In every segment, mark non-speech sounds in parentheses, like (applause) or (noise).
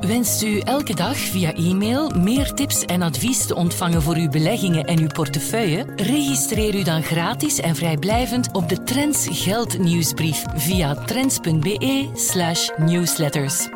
Wenst u elke dag via e-mail meer tips en advies te ontvangen voor uw beleggingen en uw portefeuille? Registreer u dan gratis en vrijblijvend op de Trends Geld nieuwsbrief via trends.be/newsletters.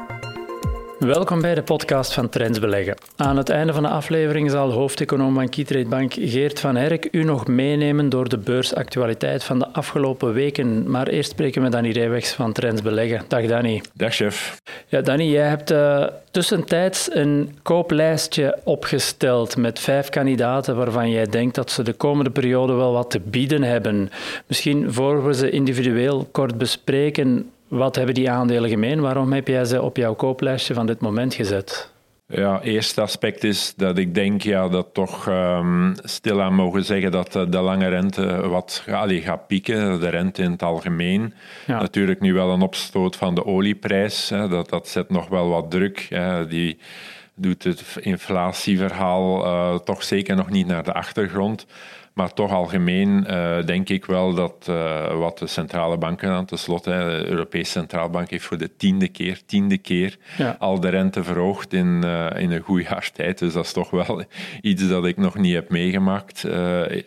Welkom bij de podcast van Trends Beleggen. Aan het einde van de aflevering zal hoofdeconoom van Keytrade Bank Geert van Herk u nog meenemen door de beursactualiteit van de afgelopen weken. Maar eerst spreken we Danny Rijwegs van Trends Beleggen. Dag Danny. Dag chef. Ja, Danny, jij hebt uh, tussentijds een kooplijstje opgesteld met vijf kandidaten waarvan jij denkt dat ze de komende periode wel wat te bieden hebben. Misschien voor we ze individueel kort bespreken, wat hebben die aandelen gemeen? Waarom heb jij ze op jouw kooplijstje van dit moment gezet? Ja, eerste aspect is dat ik denk ja, dat toch um, stilaan mogen zeggen dat de, lange rente wat allee, gaat pieken, de rente in het algemeen. Natuurlijk nu wel een opstoot van de olieprijs, hè, dat, dat zet nog wel wat druk. Hè, die doet het inflatieverhaal uh, toch zeker nog niet naar de achtergrond. Maar toch algemeen uh, denk ik wel dat uh, wat de centrale banken aan tenslotte, de Europese Centrale Bank heeft voor de tiende keer, tiende keer ja. al de rente verhoogd in, uh, in een goed jaar tijd. Dus dat is toch wel (laughs) iets dat ik nog niet heb meegemaakt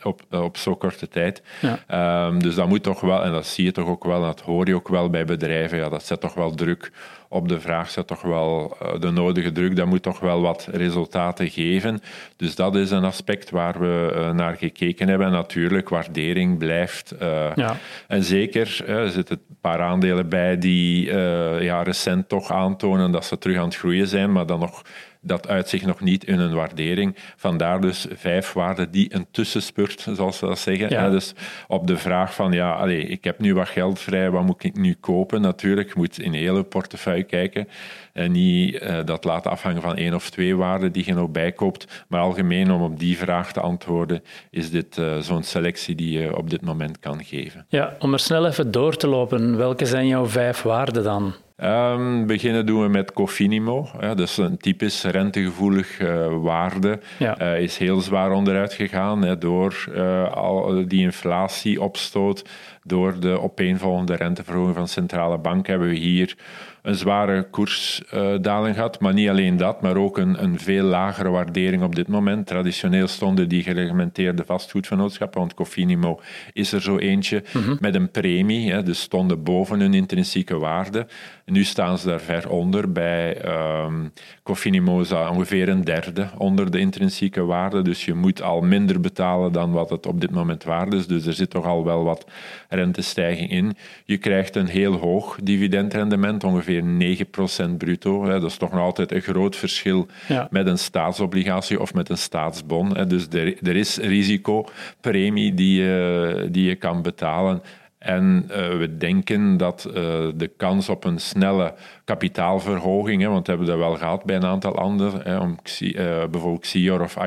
op, op zo'n korte tijd. Ja. Um, dus dat moet toch wel, en dat zie je toch ook wel, en dat hoor je ook wel bij bedrijven, ja, dat zet toch wel druk op de vraag zet toch wel de nodige druk. Dat moet toch wel wat resultaten geven. Dus dat is een aspect waar we naar gekeken hebben. En natuurlijk, waardering blijft. Uh, ja. En zeker, uh, er zitten een paar aandelen bij die uh, ja, recent toch aantonen dat ze terug aan het groeien zijn, maar dan nog dat uitzicht nog niet in een waardering. Vandaar dus vijf waarden die een tussenspurt, zoals ze dat zeggen. Ja. Dus op de vraag van, ja, allez, ik heb nu wat geld vrij, wat moet ik nu kopen? Natuurlijk, je moet in hele portefeuille kijken en niet uh, dat laten afhangen van één of twee waarden die je nog bijkoopt. Maar algemeen, om op die vraag te antwoorden, is dit uh, zo'n selectie die je op dit moment kan geven. Ja, om er snel even door te lopen, welke zijn jouw vijf waarden dan? Um, beginnen doen we met Cofinimo. Ja, dat is een typisch rentegevoelig uh, waarde. Ja. Uh, is heel zwaar onderuit gegaan hè, door uh, al die inflatieopstoot. Door de opeenvolgende renteverhoging van centrale bank hebben we hier een zware koersdaling gehad. Maar niet alleen dat, maar ook een, een veel lagere waardering op dit moment. Traditioneel stonden die gereglementeerde vastgoedvernootschappen, want Cofinimo is er zo eentje, mm-hmm. met een premie. Hè, dus stonden boven hun intrinsieke waarde. Nu staan ze daar ver onder. Bij um, Cofinimo is ongeveer een derde onder de intrinsieke waarde. Dus je moet al minder betalen dan wat het op dit moment waard is. Dus er zit toch al wel wat rentestijging in. Je krijgt een heel hoog dividendrendement, ongeveer 9% bruto. Dat is toch nog altijd een groot verschil ja. met een staatsobligatie of met een staatsbon. Dus er, is risicopremie die je, die je kan betalen. En uh, we denken dat uh, de kans op een snelle kapitaalverhoging, hè, want we hebben dat wel gehad bij een aantal anderen, hè, om, uh, bijvoorbeeld Xior of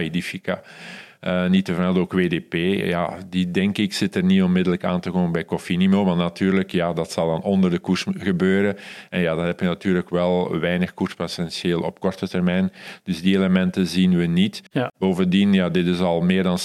Aidifica, niet te vermelden ook WDP, ja, die denk ik zit er niet onmiddellijk aan te komen bij Cofinimo, maar natuurlijk, ja, dat zal dan onder de koers gebeuren. En ja, dan heb je natuurlijk wel weinig koerspotentieel op korte termijn. Dus die elementen zien we niet. Ja. Bovendien, ja, dit is al meer dan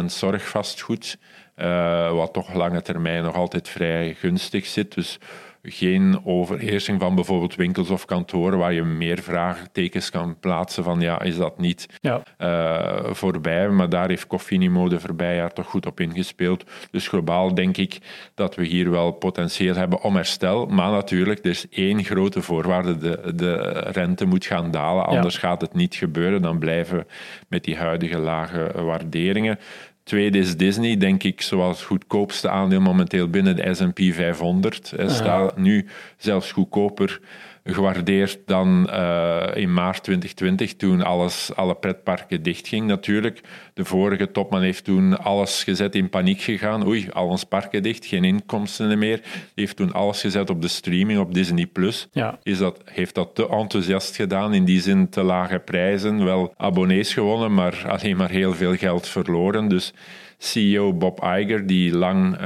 70% zorgvastgoed. Uh, wat toch lange termijn nog altijd vrij gunstig zit. Dus geen overheersing van bijvoorbeeld winkels of kantoren waar je meer vraagtekens kan plaatsen van ja, is dat niet ja. uh, voorbij? Maar daar heeft Cofinimo de voorbije jaar toch goed op ingespeeld. Dus globaal denk ik dat we hier wel potentieel hebben om herstel. Maar natuurlijk, er is één grote voorwaarde. De, de rente moet gaan dalen, anders ja. gaat het niet gebeuren. Dan blijven we met die huidige lage waarderingen. Tweede is Disney, denk ik, zoals het goedkoopste aandeel momenteel binnen de S&P 500. Hij staat nu zelfs goedkoper gewaardeerd dan uh, in maart 2020, toen alles, alle pretparken dichtging natuurlijk. De vorige topman heeft toen alles gezet in paniek gegaan. Oei, al ons parken dicht, geen inkomsten meer. heeft toen alles gezet op de streaming, op Disney+. Plus. Ja. Is dat, heeft dat te enthousiast gedaan, in die zin te lage prijzen. Wel abonnees gewonnen, maar alleen maar heel veel geld verloren. Dus CEO Bob Iger, die lang,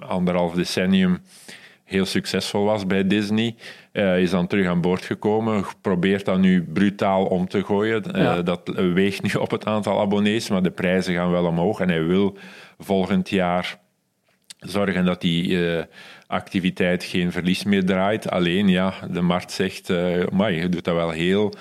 anderhalf decennium, heel succesvol was bij Disney, uh, is dan terug aan boord gekomen. Probeert dat nu brutaal om te gooien. Uh, Dat weegt nu op het aantal abonnees, maar de prijzen gaan wel omhoog. En hij wil volgend jaar zorgen dat die uh, activiteit geen verlies meer draait. Alleen, ja, de markt zegt, maar je doet dat wel heel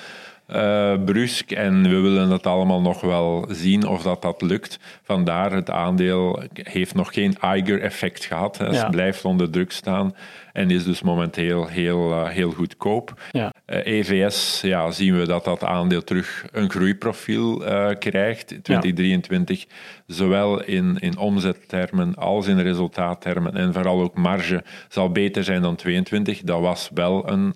uh, brusk en we willen het allemaal nog wel zien of dat, dat lukt. Vandaar het aandeel heeft nog geen Eiger-effect gehad. Het blijft onder druk staan en is dus momenteel heel, uh, heel goedkoop. Ja. EVS eh, e ja, zien we dat dat aandeel terug een groeiprofiel krijgt. 2023, zowel in, in omzettermen als in resultaattermen en vooral ook marge zal beter zijn dan 22. Dat was wel een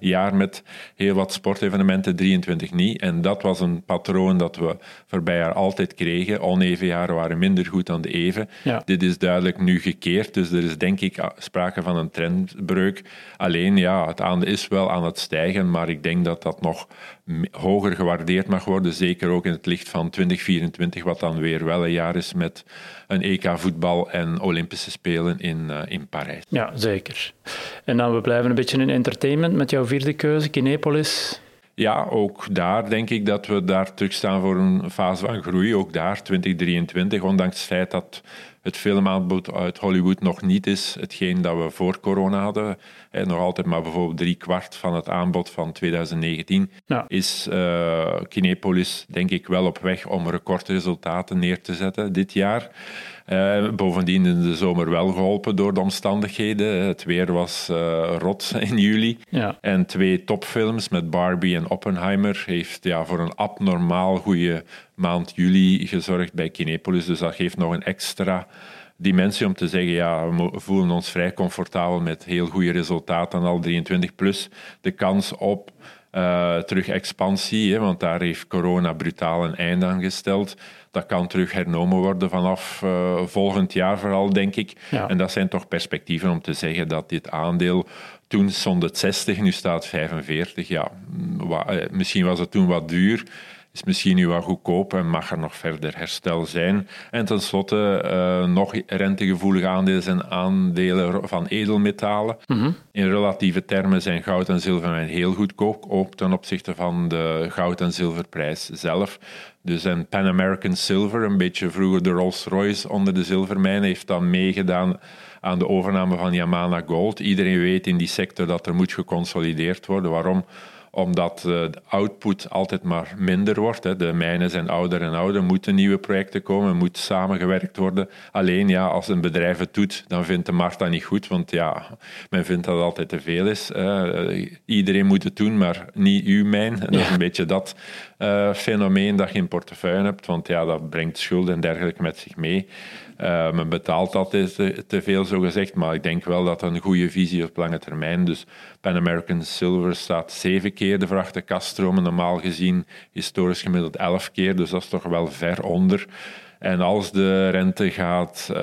jaar met heel wat sportevenementen 23 niet. En dat was een patroon dat we voorbij jaar altijd kregen. Oneven jaren waren minder goed dan de even. Dit is duidelijk nu gekeerd, dus er is denk ik sprake van een trendbreuk. Alleen ja, het aandeel is wel aan het stijgen, maar ik denk dat dat nog hoger gewaardeerd mag worden. Zeker ook in het licht van 2024, wat dan weer wel een jaar is met een EK voetbal en Olympische Spelen in, uh, in Parijs. Ja, zeker. En dan we blijven een beetje in entertainment met jouw vierde keuze, Kinepolis ja, ook daar denk ik dat we daar terugstaan voor een fase van groei. Ook daar 2023, ondanks het feit dat het filmaanbod uit Hollywood nog niet is hetgeen dat we voor corona hadden. nog altijd maar bijvoorbeeld drie kwart van het aanbod van 2019. Is uh, Kinepolis denk ik wel op weg om recordresultaten neer te zetten dit jaar. Uh, bovendien in de zomer wel geholpen door de omstandigheden. Het weer was uh, rot (laughs) in juli. Ja. En twee topfilms met Barbie en Oppenheimer heeft ja, voor een abnormaal goede maand juli gezorgd bij Kinepolis. Dus dat geeft nog een extra dimensie om te zeggen, ja, we voelen ons vrij comfortabel met heel goede resultaten, al 23 plus. De kans op uh, terug expansie, hè, want daar heeft corona brutaal een einde aan gesteld. Dat kan terug hernomen worden vanaf uh, volgend jaar vooral, denk ik. En dat zijn toch perspectieven om te zeggen dat dit aandeel toen stond het 60, nu staat 45. Ja, eh, misschien was het toen wat duur is misschien nu wat goedkoop en mag er nog verder herstel zijn. En tenslotte uh, nog rentegevoelige aandelen zijn aandelen van edelmetalen. Mhm. In relatieve termen zijn goud en zilver heel goedkoop, ook ten opzichte van de goud- en zilverprijs zelf. Dus een Pan American Silver, een beetje vroeger de Rolls-Royce onder de zilvermijnen, heeft dan meegedaan aan de overname van Yamana Gold. Iedereen weet in die sector dat er moet geconsolideerd worden. Waarom? Omdat eh, de output altijd maar minder wordt. De mijnen zijn ouder en ouder, moeten nieuwe projecten komen, moet samengewerkt worden. Alleen ja, als een bedrijf het doet, dan vindt de markt dat niet goed, want ja, men vindt dat het altijd te veel is. iedereen moet het doen, maar niet uw mijn. En dat is een beetje dat uh, fenomeen dat je in portefeuille hebt, want ja, dat brengt schulden en dergelijke met zich mee. Uh, men betaalt dat te, te veel, zo gezegd, maar ik denk wel dat een goede visie op lange termijn. Dus Pan American Silver staat zeven keer de vrachte kaststromen, normaal gezien historisch gemiddeld elf keer, dus dat is toch wel ver onder. En als de rente gaat, uh,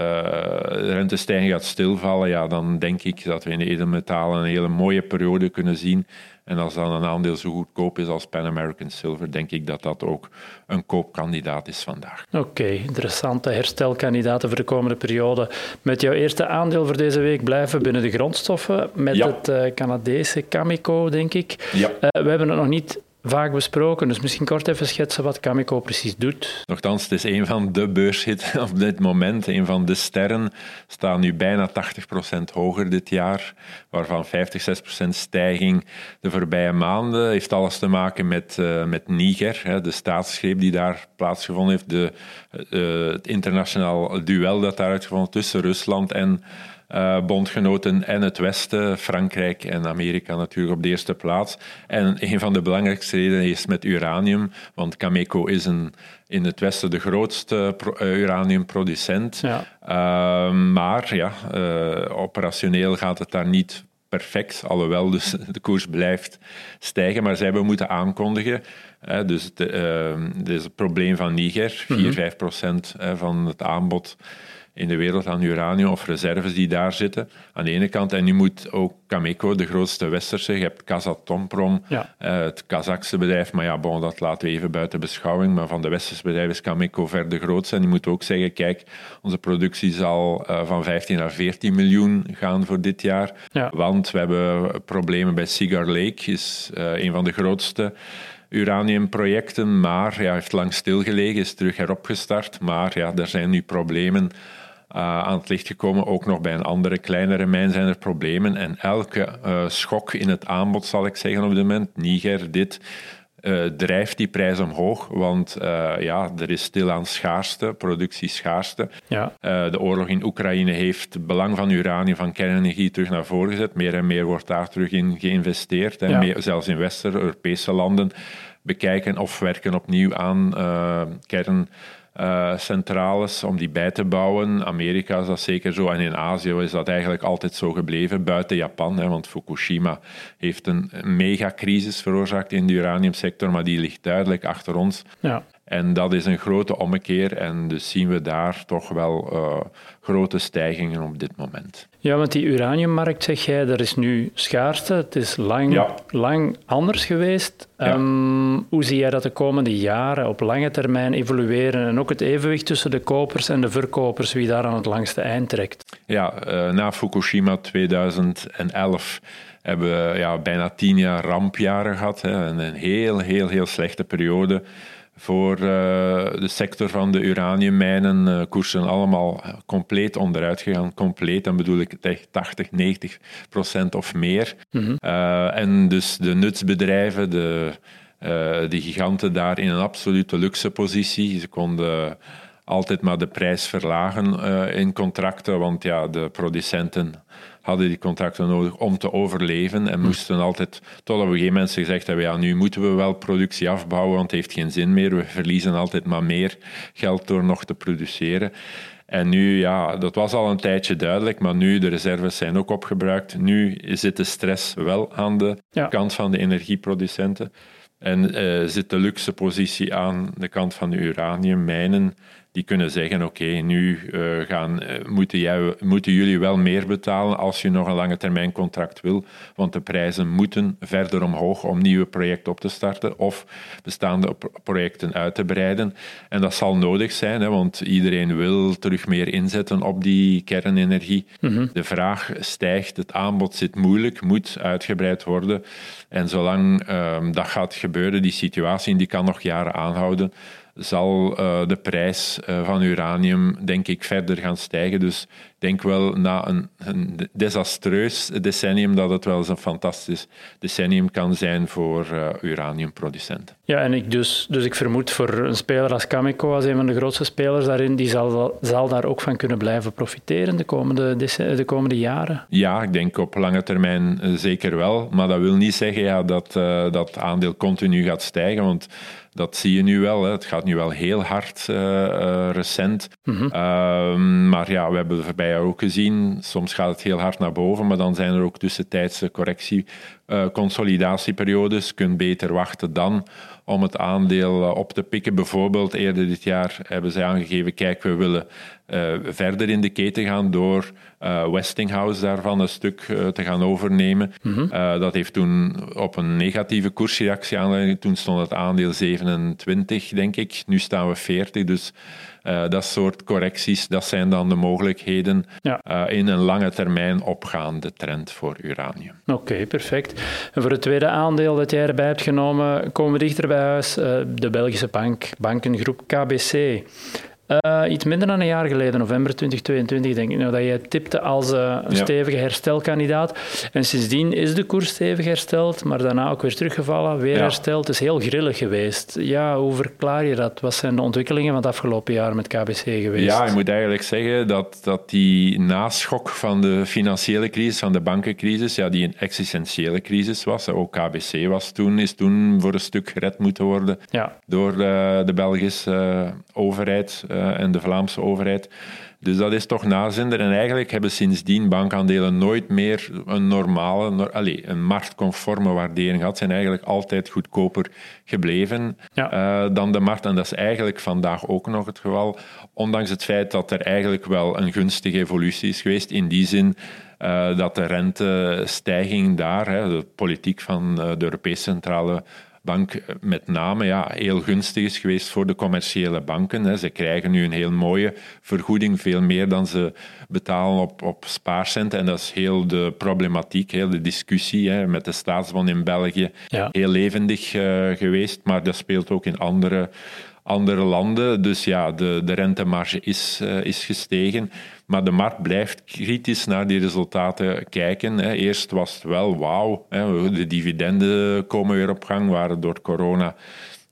rentestijging gaat stilvallen, ja, dan denk ik dat we in de edelmetalen een hele mooie periode kunnen zien. En als dan een aandeel zo goedkoop is als Pan American Silver, denk ik dat dat ook een koopkandidaat is vandaag. Oké, interessante herstelkandidaten voor de komende periode. Met jouw eerste aandeel voor deze week blijven binnen de grondstoffen met het uh, Canadese Cameco, denk ik. Ja. Uh, we hebben het nog niet vaak besproken. Dus misschien kort even schetsen wat Cameco precies doet. Nochtans, het is een van de beurshits (laughs) op dit moment. Een van de sterren staan nu bijna 80% hoger dit jaar, waarvan 50, 6% stijging de voorbije maanden. Heeft alles te maken met, uh, met Niger, hè, de staatsgreep die daar plaatsgevonden heeft, de, uh, het internationaal duel dat daar uitgevonden tussen Rusland en uh, bondgenoten en het Westen, Frankrijk en Amerika natuurlijk op de eerste plaats. En een van de belangrijkste redenen is met uranium, want Cameco is een, in het Westen de grootste uh, uraniumproducent. Ja. Uh, maar ja, uh, operationeel gaat het daar niet perfect, alhoewel dus (laughs) de koers blijft stijgen. Maar zij hebben moeten aankondigen, dus het, uh, het probleem van Niger, 4, 5 procent van het aanbod in de wereld aan uranium of reserves die daar zitten, aan de ene kant. En nu moet ook Cameco, de grootste westerse, je hebt Kazatomprom, ja. uh, het Kazachse bedrijf, maar ja, bon, dat laten we even buiten beschouwing, maar van de westerse bedrijven is Cameco ver de grootste. En die moet ook zeggen, kijk, onze productie zal uh, van 15 naar 14 miljoen gaan voor dit jaar, ja. want we hebben problemen bij Cigar Lake, is uh, een van de grootste uraniumprojecten, maar ja, heeft lang stilgelegen, is terug heropgestart. Maar ja, er zijn nu problemen aan het licht gekomen. Ook nog bij een andere kleinere mijn zijn er problemen. En elke uh, schok in het aanbod, zal ik zeggen op dit moment, Niger, dit, uh, drijft die prijs omhoog, want uh, ja, er is stilaan schaarste, productieschaarste. Ja. Uh, de oorlog in Oekraïne heeft het belang van uranium, van kernenergie terug naar voren gezet. Meer en meer wordt daar terug in geïnvesteerd. En ja. meer, zelfs in Wester-Europese landen bekijken of werken opnieuw aan kern uh, centrales om die bij te bouwen. Amerika is dat zeker zo en in Azië is dat eigenlijk altijd zo gebleven, buiten Japan. Hè, want Fukushima heeft een megacrisis veroorzaakt in de uraniumsector, maar die ligt duidelijk achter ons. Ja. En dat is een grote ommekeer en dus zien we daar toch wel uh, grote stijgingen op dit moment. Ja, want die uraniummarkt, zeg jij, er is nu schaarste. Het is lang, ja. lang anders geweest. Ja. Um, hoe zie jij dat de komende jaren op lange termijn evolueren en ook het evenwicht tussen de kopers en de verkopers, wie daar aan het langste eind trekt? Ja, uh, na Fukushima 2011 hebben we ja, bijna tien jaar rampjaren gehad. Hè, en een heel, heel, heel slechte periode voor uh, de sector van de uraniummijnen. Uh, koersen allemaal compleet onderuit gegaan. Compleet, dan bedoel ik echt 80, 90 procent of meer. Mm -hmm. uh, en dus de nutsbedrijven, de, de giganten daar in een absolute luxe positie. Ze konden altijd maar de prijs verlagen in contracten, want ja, de producenten hadden die contracten nodig om te overleven en hm. moesten altijd tot op een gegeven moment gezegd hebben, ja, nu moeten we wel productie afbouwen, want het heeft geen zin meer. We verliezen altijd maar meer geld door nog te produceren. En nu, ja, dat was al een tijdje duidelijk, maar nu, de reserves zijn ook opgebruikt. Nu zit de stress wel aan de ja. kant van de energieproducenten. En uh, zit de luxe positie aan de kant van de uraniummijnen die kunnen zeggen, oké, okay, nu uh, gaan, uh, moeten, jij, moeten jullie wel meer betalen als je nog een lange termijn contract wil, want de prijzen moeten verder omhoog om nieuwe projecten op te starten of bestaande projecten uit te breiden. En dat zal nodig zijn, hè, want iedereen wil terug meer inzetten op die kernenergie. Mm -hmm. De vraag stijgt, het aanbod zit moeilijk, moet uitgebreid worden. En zolang um, dat gaat gebeuren, die situatie die kan nog jaren aanhouden, zal uh, de prijs uh, van uranium, denk ik, verder gaan stijgen. Dus denk wel na een, een, desastreus decennium dat het wel eens een fantastisch decennium kan zijn voor uh, uraniumproducenten. Ja, en ik dus, dus ik vermoed voor een speler als Cameco, als een van de grootste spelers daarin, die zal, zal daar ook van kunnen blijven profiteren de komende, de komende jaren? Ja, ik denk op lange termijn zeker wel. Maar dat wil niet zeggen ja, dat dat aandeel continu gaat stijgen, want dat zie je nu wel. Hè. Het gaat nu wel heel hard uh, uh, recent. Mm -hmm. uh, maar ja, we hebben de voorbije ook gezien. Soms gaat het heel hard naar boven, maar dan zijn er ook tussentijdse correctie, eh, consolidatieperiodes. Je kunt beter wachten dan om het aandeel op te pikken. Bijvoorbeeld eerder dit jaar hebben ze aangegeven, kijk, we willen uh, verder in de keten gaan door uh, Westinghouse daarvan een stuk uh, te gaan overnemen. Mm -hmm. dat heeft toen op een negatieve koersreactie aanleiding. Toen stond het aandeel 27, denk ik. Nu staan we 40, dus dat soort correcties, dat zijn dan de mogelijkheden ja. in een lange termijn opgaande trend voor uranium. Oké, okay, perfect. En voor het tweede aandeel dat jij erbij hebt genomen, komen we dichter bij huis. de Belgische bank, bankengroep KBC. Uh, iets minder dan een jaar geleden, november 2022, denk ik, nou, dat jij tipte als uh, een ja. stevige herstelkandidaat. En sindsdien is de koers stevig hersteld, maar daarna ook weer teruggevallen, weer ja. hersteld. Het is heel grillig geweest. Ja, hoe verklaar je dat? Wat zijn de ontwikkelingen van het afgelopen jaar met KBC geweest? Ja, je moet eigenlijk zeggen dat, dat die naschok van de financiële crisis, van de bankencrisis, ja, die een existentiële crisis was. Ook KBC was toen, is toen voor een stuk gered moeten worden ja. door de, de Belgische uh, overheid en de Vlaamse overheid. Dus dat is toch nazender. En eigenlijk hebben sindsdien bankaandelen nooit meer een normale, allez, een marktconforme waardering gehad. Zijn eigenlijk altijd goedkoper gebleven ja. dan de markt. En dat is eigenlijk vandaag ook nog het geval. Ondanks het feit dat er eigenlijk wel een gunstige evolutie is geweest. In die zin uh, dat de rentestijging daar, hè, de politiek van de Europese Centrale Bank eh, met name ja, heel gunstig is geweest voor de commerciële banken. Hè. Ze krijgen nu een heel mooie vergoeding, veel meer dan ze betalen op, op spaarcenten. En dat is heel de problematiek, heel de discussie hè, met de staatsbond in België heel levendig uh, geweest. Maar dat speelt ook in andere andere landen. Dus ja, de, de rentemarge is, uh, is gestegen. Maar de markt blijft kritisch naar die resultaten kijken. Hè. Eerst was het wel wauw, de dividenden komen weer op gang, waren door corona.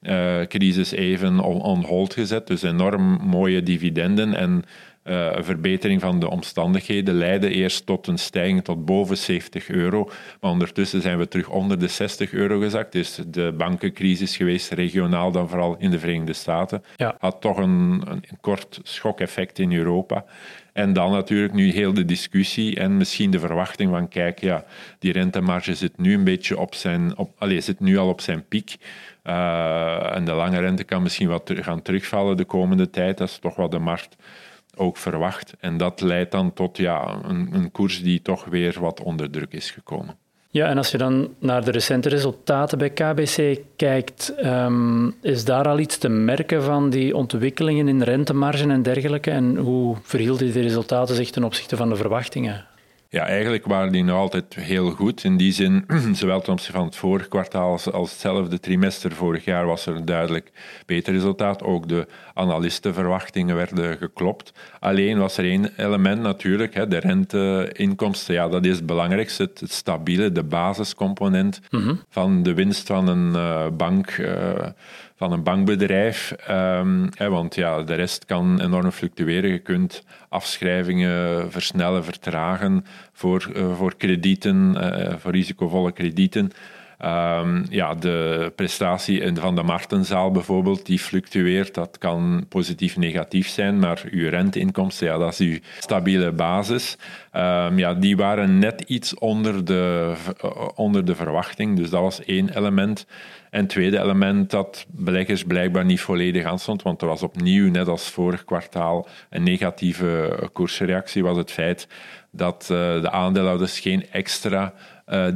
Uh, crisis even on, hold gezet. Dus enorm mooie dividenden. En uh, verbetering van de omstandigheden leidde eerst tot een stijging tot boven 70 euro. Maar ondertussen zijn we terug onder de 60 euro gezakt. Dus de bankencrisis geweest, regionaal dan vooral in de Verenigde Staten, had toch een, een kort schokeffect in Europa. En dan natuurlijk nu heel de discussie en misschien de verwachting van, kijk, ja, die rentemarge zit nu een beetje op zijn, op, allez, zit nu al op zijn piek. Uh, en de lange rente kan misschien wat gaan terugvallen de komende tijd. Dat is toch wat de markt ook verwacht. En dat leidt dan tot ja, een, een koers die toch weer wat onder druk is gekomen. Ja, en als je dan naar de recente resultaten bij KBC kijkt, um, is daar al iets te merken van die ontwikkelingen in rentemargen en dergelijke? En hoe verhielden die resultaten zich ten opzichte van de verwachtingen? Ja, eigenlijk waren die nog altijd heel goed. In die zin, (clears throat) zowel ten opzichte van het vorige kwartaal als, als hetzelfde trimester vorig jaar was er een duidelijk beter resultaat. Ook de analistenverwachtingen werden geklopt. Alleen was er één element natuurlijk, hè, de renteinkomsten. Ja, dat is het belangrijkste, het, stabiele, de basiscomponent mhm. van de winst van een uh, bank. Van een bankbedrijf. Hè, want ja, de rest kan enorm fluctueren. Je kunt afschrijvingen versnellen, vertragen voor, uh, voor kredieten, uh, voor risicovolle kredieten. Um, ja, de prestatie van de martenzaal bijvoorbeeld, die fluctueert. Dat kan positief, negatief zijn, maar uw renteinkomsten, ja, dat is uw stabiele basis. Um, ja, die waren net iets onder de, onder de verwachting, dus dat was één element. En het tweede element dat beleggers blijkbaar niet volledig aanstond, want er was opnieuw, net als vorig kwartaal, een negatieve koersreactie, was het feit dat uh, de aandeelhouders geen extra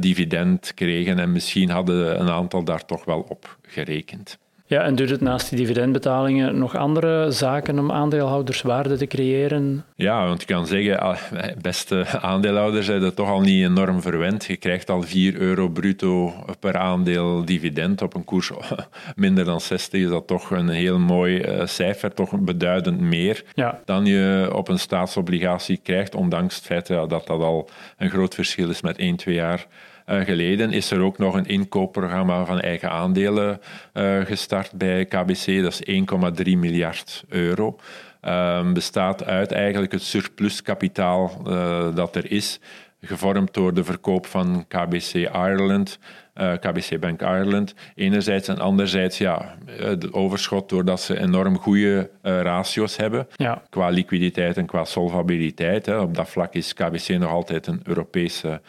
dividend kregen en misschien hadden een aantal daar toch wel op gerekend. Ja, en doet het naast die dividendbetalingen nog andere zaken om aandeelhouderswaarde te creëren? Ja, want je kan zeggen, ah, beste aandeelhouders zijn dat toch al niet enorm verwend. Je krijgt al 4 euro bruto per aandeel dividend op een koers (laughs) minder dan 60. Is dat toch een heel mooi uh, cijfer, toch beduidend meer ja. dan je op een staatsobligatie krijgt, ondanks het feit dat dat al een groot verschil is met 1, 2 jaar geleden is er ook nog een inkoopprogramma van eigen aandelen uh, gestart bij KBC. Dat is 1,3 miljard euro. Uh, bestaat uit eigenlijk het surpluskapitaal uh, dat er is, gevormd door de verkoop van KBC Ireland, uh, KBC Bank Ireland enerzijds en anderzijds ja, het overschot doordat ze enorm goede uh, ratio's hebben ja. qua liquiditeit en qua solvabiliteit. Hè. Op dat vlak is KBC nog altijd een Europese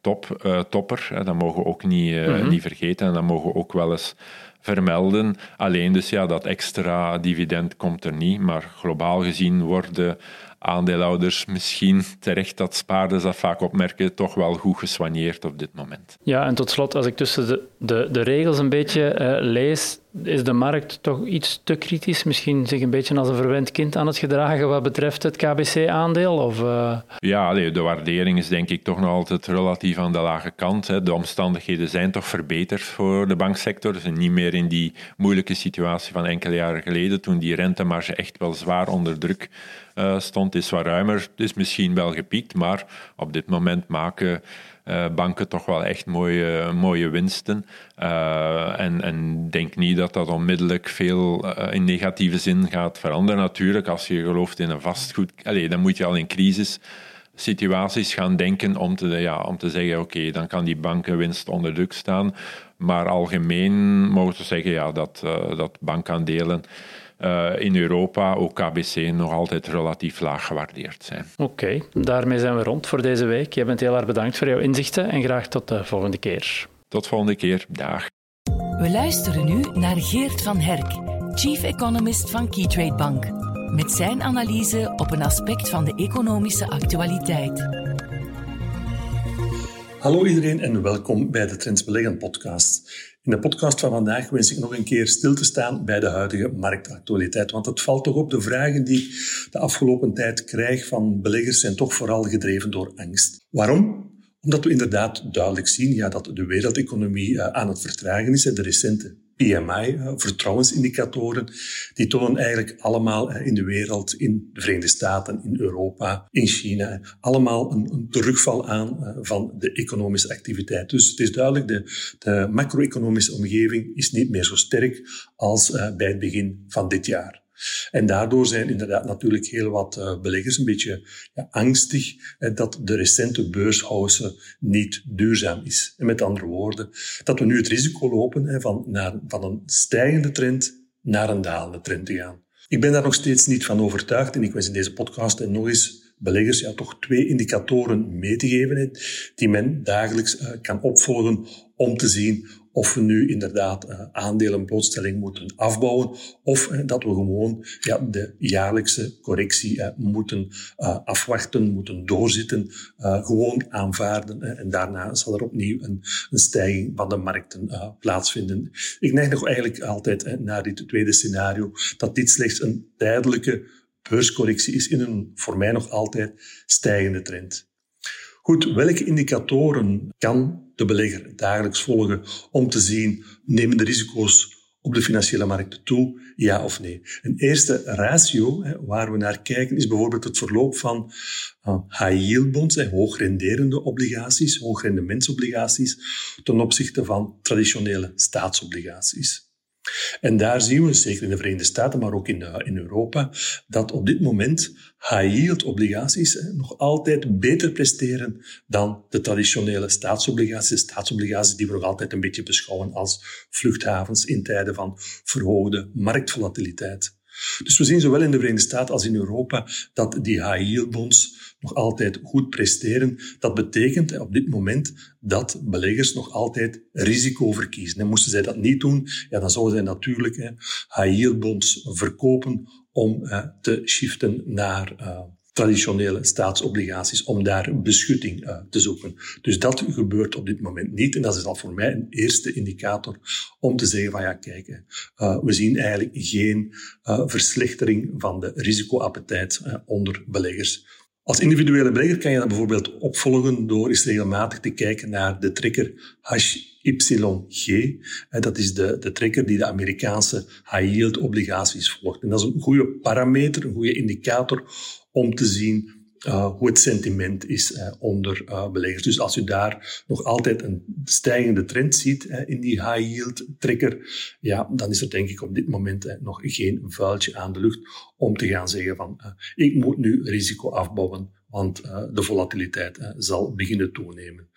top, uh, topper. Hè, dat mogen we ook niet, uh, niet vergeten en dat mogen we ook wel eens vermelden. Alleen dus ja, dat extra dividend komt er niet, maar globaal gezien worden aandeelhouders misschien (laughs) terecht dat spaarders dat vaak opmerken, toch wel goed geswanjeerd op dit moment. Ja, en tot slot, als ik tussen de, de, de regels een beetje uh, lees, is de markt toch iets te kritisch, misschien zich een beetje als een verwend kind aan het gedragen wat betreft het KBC-aandeel? Uh... Ja, de waardering is denk ik toch nog altijd relatief aan de lage kant. Hè. De omstandigheden zijn toch verbeterd voor de banksector. Ze zijn niet meer in die moeilijke situatie van enkele jaren geleden, toen die rentemarge echt wel zwaar onder druk uh, stond. is wat ruimer, is misschien wel gepiekt, maar op dit moment maken banken toch wel echt mooie, mooie winsten. Uh, en, en denk niet dat dat onmiddellijk veel uh, in negatieve zin gaat veranderen. Natuurlijk, als je gelooft in een vastgoed, allez, dan moet je al in crisis situaties gaan denken om te, ja, om te zeggen, oké, dan kan die bankenwinst onder druk staan. Maar algemeen mogen we zeggen ja, dat, dat bankaandelen in Europa ook KBC nog altijd relatief laag gewaardeerd zijn. Oké, daarmee zijn we rond voor deze week. Je bent heel erg bedankt voor jouw inzichten en graag tot de volgende keer. Tot volgende keer. Dag. We luisteren nu naar Geert van Herk, Chief Economist van Keytrade Bank, met zijn analyse op een aspect van de economische actualiteit. Hallo iedereen en welkom bij de Trends Beleggen podcast. In de podcast van vandaag wens ik nog een keer stil te staan bij de huidige marktactualiteit. Want het valt toch op, de vragen die ik de afgelopen tijd krijg van beleggers zijn toch vooral gedreven door angst. Waarom? Omdat we inderdaad duidelijk zien ja, dat de wereldeconomie eh, aan het vertragen is. De recente PMI, eh, vertrouwensindicatoren, die tonen eigenlijk allemaal eh, in de wereld, in de Verenigde Staten, in Europa, in China, allemaal een, een terugval aan van de economische activiteit. Dus het is duidelijk, de, de macro-economische omgeving is niet meer zo sterk als bij het begin van dit jaar. En daardoor zijn inderdaad natuurlijk heel wat uh, beleggers een beetje ja, angstig eh, dat de recente beurshouse niet duurzaam is. En met andere woorden, dat we nu het risico lopen van, naar, van een stijgende trend naar een dalende trend te gaan. Ik ben daar nog steeds niet van overtuigd en ik wens in deze podcast en nog eens beleggers ja, toch twee indicatoren mee te geven die men dagelijks uh, kan opvolgen om te zien of we nu inderdaad uh, aandelenblootstelling moeten afbouwen, of uh, dat we gewoon ja, de jaarlijkse correctie uh, moeten afwachten, moeten doorzitten, gewoon aanvaarden. en daarna zal er opnieuw een, een stijging van de markten plaatsvinden. Ik neig nog eigenlijk altijd naar dit tweede scenario, dat dit slechts een tijdelijke beurscorrectie is in een voor mij nog altijd stijgende trend. Goed, welke indicatoren kan de belegger dagelijks volgen om te zien, nemen de risico's op de financiële markten toe, ja of nee? Een eerste ratio hè, waar we naar kijken is bijvoorbeeld het verloop van uh, high-yield bonds, hè, hoogrenderende obligaties, hoogrendementsobligaties, ten opzichte van traditionele staatsobligaties. En daar zien we, zeker in de Verenigde Staten, maar ook in, uh, in Europa, dat op dit moment high-yield obligaties nog altijd beter presteren dan de traditionele staatsobligaties. Staatsobligaties die we nog altijd een beetje beschouwen als vluchthavens in tijden van verhoogde marktvolatiliteit. Dus we zien zowel in de Verenigde Staten als in Europa dat die high-yield bonds nog altijd goed presteren. Dat betekent op dit moment dat beleggers nog altijd risico verkiezen. En moesten zij dat niet doen, ja, dan zouden zij natuurlijk high-yield bonds verkopen om te shiften naar uh, traditionele staatsobligaties, om daar beschutting te zoeken. Dus dat gebeurt op dit moment niet. En dat is al voor mij een eerste indicator om te zeggen van ja, kijk, we zien eigenlijk geen verslechtering van de risicoappetijt onder beleggers. Als individuele belegger kan je dat bijvoorbeeld opvolgen door eens regelmatig te kijken naar de trigger HYG. Dat is de, de trigger die de Amerikaanse high-yield obligaties volgt. En dat is een goede parameter, een goede indicator om te zien uh, hoe het sentiment is uh, onder uh, beleggers. Dus als u daar nog altijd een stijgende trend ziet in die high yield trigger, ja, dan is er denk ik op dit moment nog geen vuiltje aan de lucht om te gaan zeggen van ik moet nu risico afbouwen, want de volatiliteit zal beginnen toenemen.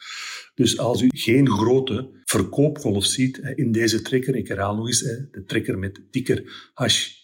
Dus als u geen grote verkoopgolf ziet in deze trigger, ik herhaal nog eens, de trigger met ticker hash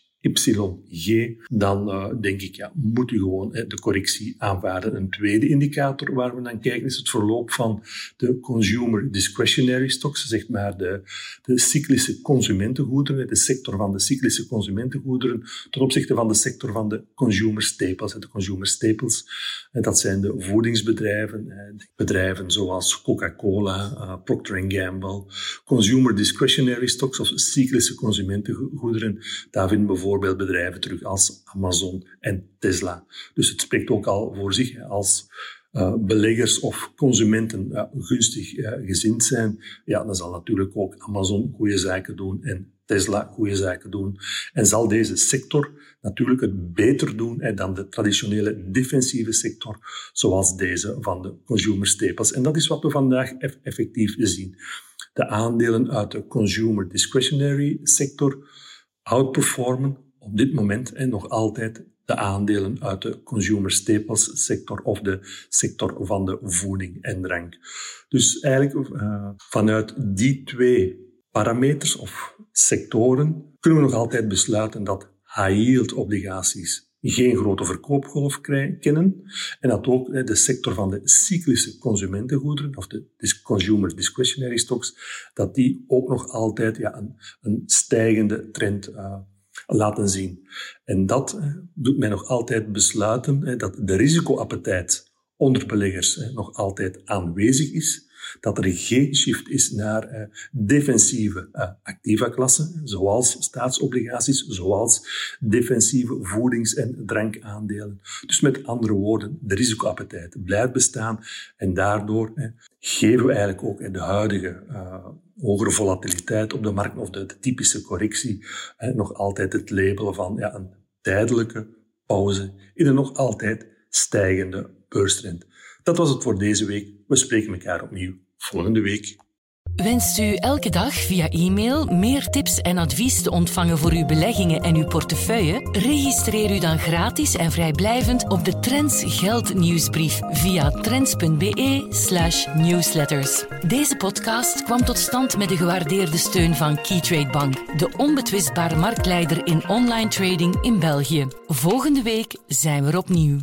YG, dan uh, denk ik, ja, moet u gewoon de correctie aanvaarden. Een tweede indicator waar we naar kijken is het verloop van de consumer discretionary stocks, zeg maar de, de cyclische consumentengoederen, de sector van de cyclische consumentengoederen ten opzichte van de sector van de consumer staples. De consumer staples, dat zijn de voedingsbedrijven, bedrijven zoals Coca-Cola, uh, Procter Gamble, consumer discretionary stocks of cyclische consumentengoederen. Daar vinden bijvoorbeeld bijvoorbeeld bedrijven terug als Amazon en Tesla. Dus het spreekt ook al voor zich als uh, beleggers of consumenten uh, gunstig uh, gezind zijn. Ja, dan zal natuurlijk ook Amazon goede zaken doen en Tesla goede zaken doen. En zal deze sector natuurlijk het beter doen dan de traditionele defensieve sector, zoals deze van de consumer staples. En dat is wat we vandaag effectief zien. De aandelen uit de consumer discretionary sector outperformen op dit moment en nog altijd de aandelen uit de consumer staples sector of de sector van de voeding en drank. Dus eigenlijk uh, vanuit die twee parameters of sectoren kunnen we nog altijd besluiten dat high-yield obligaties geen grote verkoopgolf kennen en dat ook de sector van de cyclische consumentengoederen, of de consumer discretionary stocks, dat die ook nog altijd ja, een, een stijgende trend uh, laten zien. En dat doet mij nog altijd besluiten dat de risicoappetijt onder beleggers nog altijd aanwezig is dat er geen shift is naar uh, defensieve uh, activa klassen, zoals staatsobligaties, zoals defensieve voedings- en drankaandelen. Dus met andere woorden, de risicoappetijt blijft bestaan en daardoor geven we eigenlijk ook de huidige hogere volatiliteit op de markt of de, de typische correctie nog altijd het label van ja, een tijdelijke pauze in een nog altijd stijgende beurstrend. Dat was het voor deze week. We spreken elkaar opnieuw volgende week. Wenst u elke dag via e-mail meer tips en advies te ontvangen voor uw beleggingen en uw portefeuille? Registreer u dan gratis en vrijblijvend op de Trends Geld nieuwsbrief via trends.be/newsletters. Deze podcast kwam tot stand met de gewaardeerde steun van Keytrade Bank, de onbetwistbare marktleider in online trading in België. Volgende week zijn we opnieuw.